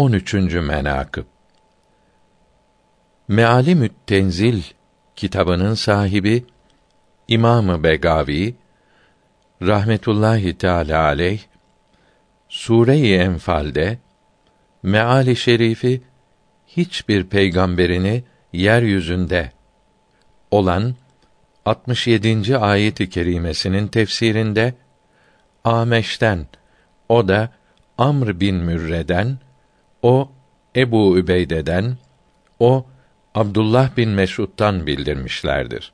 13. menakıb Mealimü't Tenzil kitabının sahibi İmamı Begavi rahmetullahi teala aleyh Sure-i Enfal'de meali şerifi hiçbir peygamberini yeryüzünde olan 67. ayeti kerimesinin tefsirinde Ameş'ten o da Amr bin Mürre'den o Ebu Übeyde'den o Abdullah bin Mesud'dan bildirmişlerdir.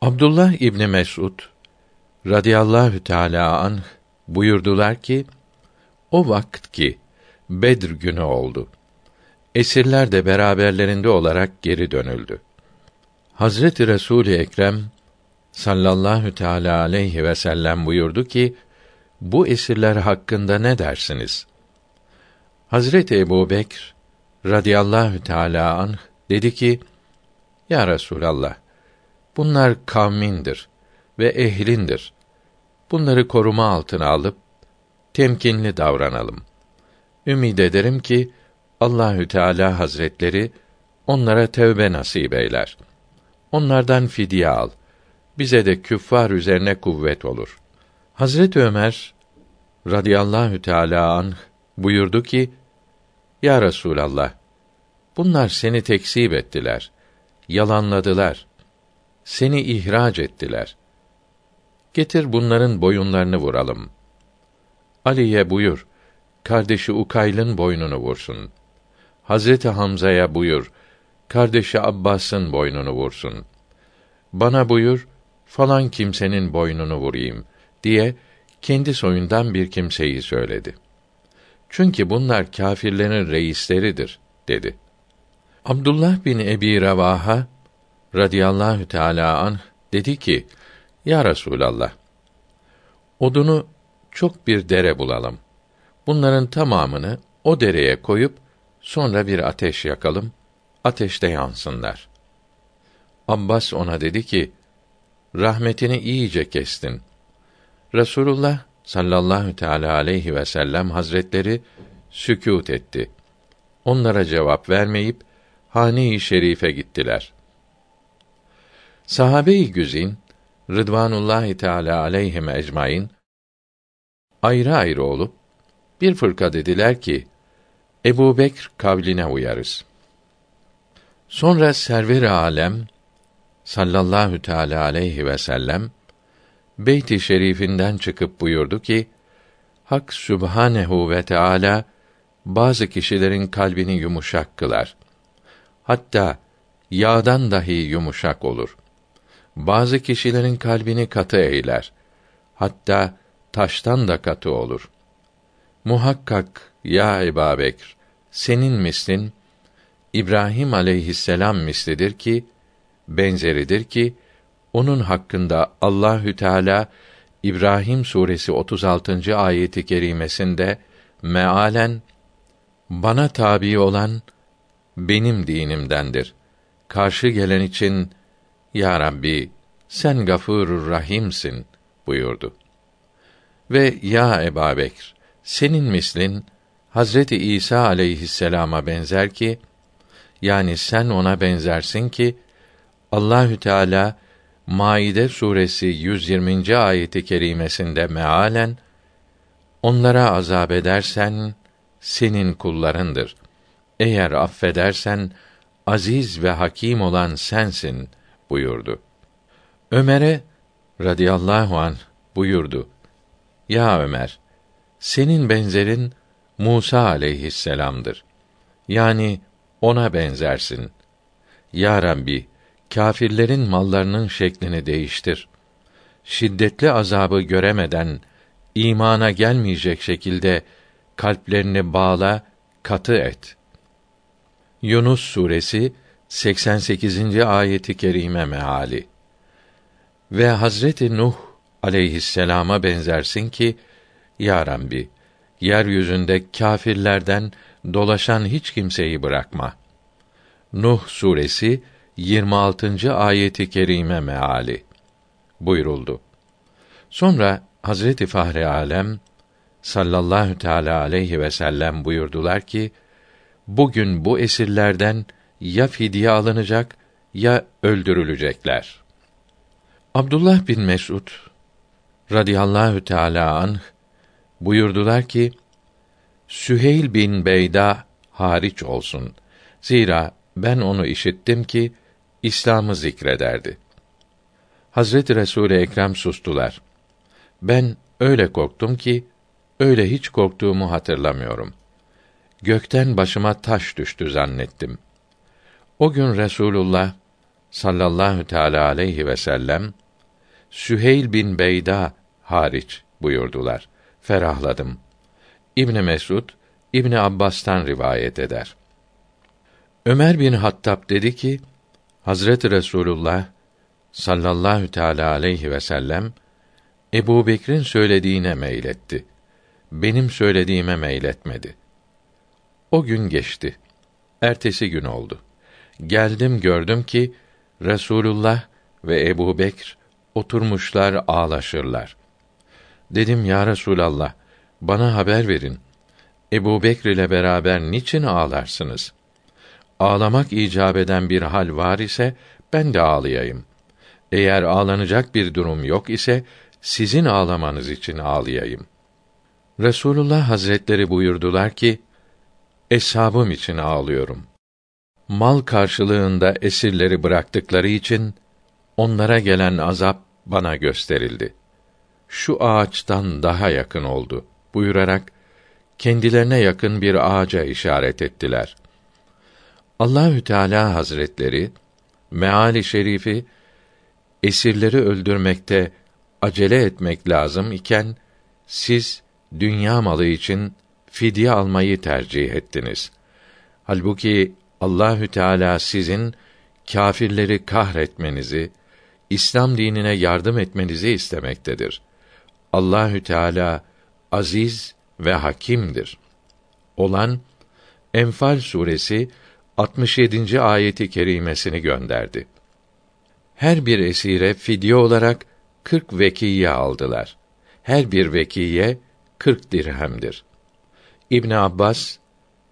Abdullah İbni Mesud radıyallahu teala anh buyurdular ki o vakit ki Bedr günü oldu. Esirler de beraberlerinde olarak geri dönüldü. Hazreti Resul Ekrem sallallahu teala aleyhi ve sellem buyurdu ki bu esirler hakkında ne dersiniz? Hazreti Ebu Bekr radıyallahu teala anh dedi ki ya Resulallah bunlar kavmindir ve ehlindir. Bunları koruma altına alıp temkinli davranalım. Ümid ederim ki Allahü Teala Hazretleri onlara tevbe nasip eyler. Onlardan fidye al. Bize de küffar üzerine kuvvet olur. Hazret Ömer radıyallahu teala anh buyurdu ki: Ya Resulallah, bunlar seni tekzip ettiler, yalanladılar, seni ihraç ettiler. Getir bunların boyunlarını vuralım. Ali'ye buyur, kardeşi Ukayl'ın boynunu vursun. Hazreti Hamza'ya buyur, kardeşi Abbas'ın boynunu vursun. Bana buyur, falan kimsenin boynunu vurayım diye kendi soyundan bir kimseyi söyledi. Çünkü bunlar kâfirlerin reisleridir dedi. Abdullah bin Ebi Revaha radıyallahu teala anh dedi ki: Ya Resulallah, odunu çok bir dere bulalım. Bunların tamamını o dereye koyup sonra bir ateş yakalım. Ateşte yansınlar. Abbas ona dedi ki: Rahmetini iyice kestin. Resulullah sallallahu teala aleyhi ve sellem hazretleri sükût etti. Onlara cevap vermeyip hane-i şerife gittiler. Sahabe-i güzin Rıdvanullahi Teala aleyhim ecmaîn ayrı ayrı olup bir fırka dediler ki Ebu Bekr kavline uyarız. Sonra server-i alem sallallahu teala aleyhi ve sellem Beyt-i Şerifinden çıkıp buyurdu ki: Hak Sübhanehu ve Teala bazı kişilerin kalbini yumuşak kılar. Hatta yağdan dahi yumuşak olur. Bazı kişilerin kalbini katı eyler. Hatta taştan da katı olur. Muhakkak ya Ebu Bekr, senin mislin İbrahim aleyhisselam mislidir ki benzeridir ki onun hakkında Allahü Teala İbrahim suresi 36. ayeti kerimesinde mealen bana tabi olan benim dinimdendir. Karşı gelen için ya Rabbi sen gafurur rahimsin buyurdu. Ve ya Ebu Bekr, senin mislin Hazreti İsa aleyhisselama benzer ki yani sen ona benzersin ki Allahü Teala Maide suresi 120. ayeti kerimesinde mealen onlara azap edersen senin kullarındır. Eğer affedersen aziz ve hakim olan sensin buyurdu. Ömer'e radıyallahu an buyurdu. Ya Ömer, senin benzerin Musa aleyhisselam'dır. Yani ona benzersin. Ya Rabbi, kâfirlerin mallarının şeklini değiştir. Şiddetli azabı göremeden imana gelmeyecek şekilde kalplerini bağla, katı et. Yunus suresi 88. ayeti kerime meali. Ve Hazreti Nuh aleyhisselama benzersin ki ya Rabbi yeryüzünde kâfirlerden dolaşan hiç kimseyi bırakma. Nuh suresi 26. ayeti kerime meali buyuruldu. Sonra Hazreti Fahri Alem sallallahu teala aleyhi ve sellem buyurdular ki bugün bu esirlerden ya fidye alınacak ya öldürülecekler. Abdullah bin Mesud radıyallahu teala anh buyurdular ki Süheyl bin Beyda hariç olsun. Zira ben onu işittim ki İslam'ı zikrederdi. Hazreti Resul Ekrem sustular. Ben öyle korktum ki öyle hiç korktuğumu hatırlamıyorum. Gökten başıma taş düştü zannettim. O gün Resulullah sallallahu teala aleyhi ve sellem Süheyl bin Beyda hariç buyurdular. Ferahladım. İbn Mesud İbn Abbas'tan rivayet eder. Ömer bin Hattab dedi ki Hazreti Resulullah sallallahu teala aleyhi ve sellem Ebu Bekir'in söylediğine meyletti. Benim söylediğime meyletmedi. O gün geçti. Ertesi gün oldu. Geldim gördüm ki Resulullah ve Ebu Bekr oturmuşlar ağlaşırlar. Dedim ya Resulallah, bana haber verin. Ebu Bekr ile beraber niçin ağlarsınız? Ağlamak icap eden bir hal var ise ben de ağlayayım. Eğer ağlanacak bir durum yok ise sizin ağlamanız için ağlayayım. Resulullah Hazretleri buyurdular ki: Eshabım için ağlıyorum. Mal karşılığında esirleri bıraktıkları için onlara gelen azap bana gösterildi. Şu ağaçtan daha yakın oldu buyurarak kendilerine yakın bir ağaca işaret ettiler. Allahü Teala Hazretleri meali şerifi esirleri öldürmekte acele etmek lazım iken siz dünya malı için fidye almayı tercih ettiniz. Halbuki Allahü Teala sizin kâfirleri kahretmenizi, İslam dinine yardım etmenizi istemektedir. Allahü Teala aziz ve hakimdir. Olan Enfal suresi 67. ayeti kerimesini gönderdi. Her bir esire fidye olarak 40 vekiye aldılar. Her bir vekiye 40 dirhemdir. İbn Abbas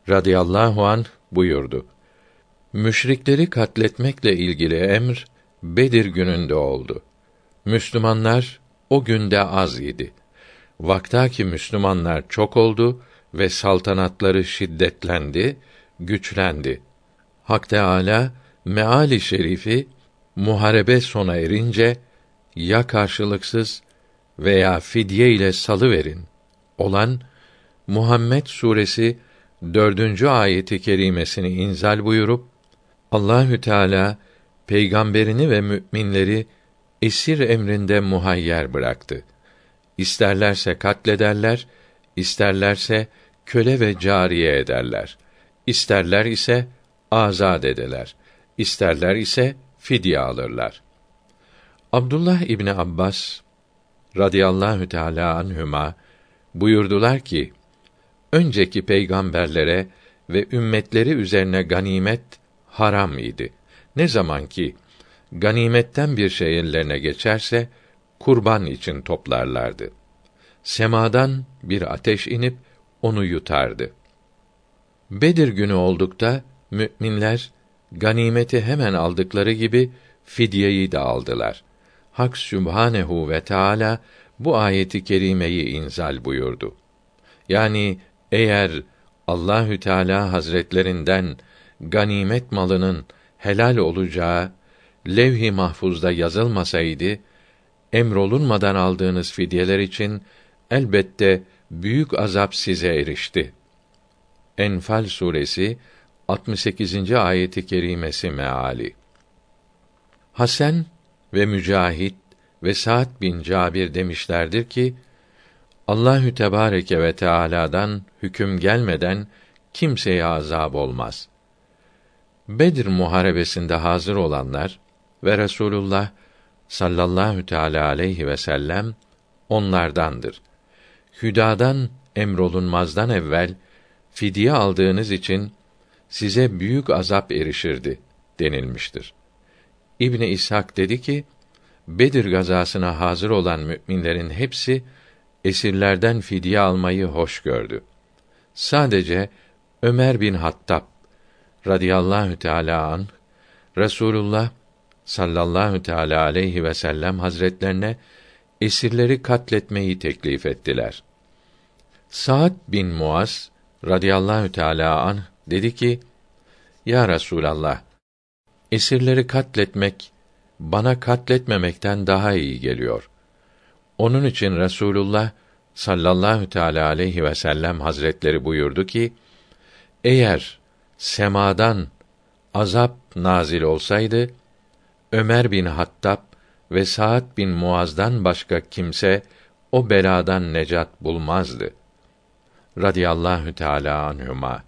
radıyallahu an buyurdu. Müşrikleri katletmekle ilgili emr Bedir gününde oldu. Müslümanlar o günde az idi. Vaktaki Müslümanlar çok oldu ve saltanatları şiddetlendi, güçlendi. Hak Teâlâ, meali şerifi, muharebe sona erince, ya karşılıksız veya fidye ile salı verin olan Muhammed suresi dördüncü ayeti kerimesini inzal buyurup Allahü Teala peygamberini ve müminleri esir emrinde muhayyer bıraktı. İsterlerse katlederler, isterlerse köle ve cariye ederler. İsterler ise azad ederler. İsterler ise fidye alırlar. Abdullah İbni Abbas radıyallahu teala anhüma buyurdular ki önceki peygamberlere ve ümmetleri üzerine ganimet haram idi. Ne zaman ki ganimetten bir şey ellerine geçerse kurban için toplarlardı. Semadan bir ateş inip onu yutardı. Bedir günü oldukta müminler ganimeti hemen aldıkları gibi fidyeyi de aldılar. Hak Sübhanehu ve Teala bu ayeti kerimeyi inzal buyurdu. Yani eğer Allahü Teala Hazretlerinden ganimet malının helal olacağı levh-i mahfuzda yazılmasaydı emrolunmadan aldığınız fidyeler için elbette büyük azap size erişti. Enfal suresi 68. ayeti kerimesi meali. Hasan ve Mücahit ve Sa'd bin Cabir demişlerdir ki Allahü Tebareke ve Teala'dan hüküm gelmeden kimseye azab olmaz. Bedir muharebesinde hazır olanlar ve Resulullah sallallahu teala aleyhi ve sellem onlardandır. Hüdadan emrolunmazdan evvel fidye aldığınız için size büyük azap erişirdi denilmiştir. İbni İshak dedi ki, Bedir gazasına hazır olan müminlerin hepsi esirlerden fidye almayı hoş gördü. Sadece Ömer bin Hattab radıyallahu teala an Resulullah sallallahu teala aleyhi ve sellem hazretlerine esirleri katletmeyi teklif ettiler. Sa'd bin Muaz radıyallahu teala an dedi ki: Ya Resulallah, esirleri katletmek bana katletmemekten daha iyi geliyor. Onun için Resulullah sallallahu teala aleyhi ve sellem hazretleri buyurdu ki: Eğer semadan azap nazil olsaydı Ömer bin Hattab ve Sa'd bin Muaz'dan başka kimse o beladan necat bulmazdı. Radiyallahu teala anhuma.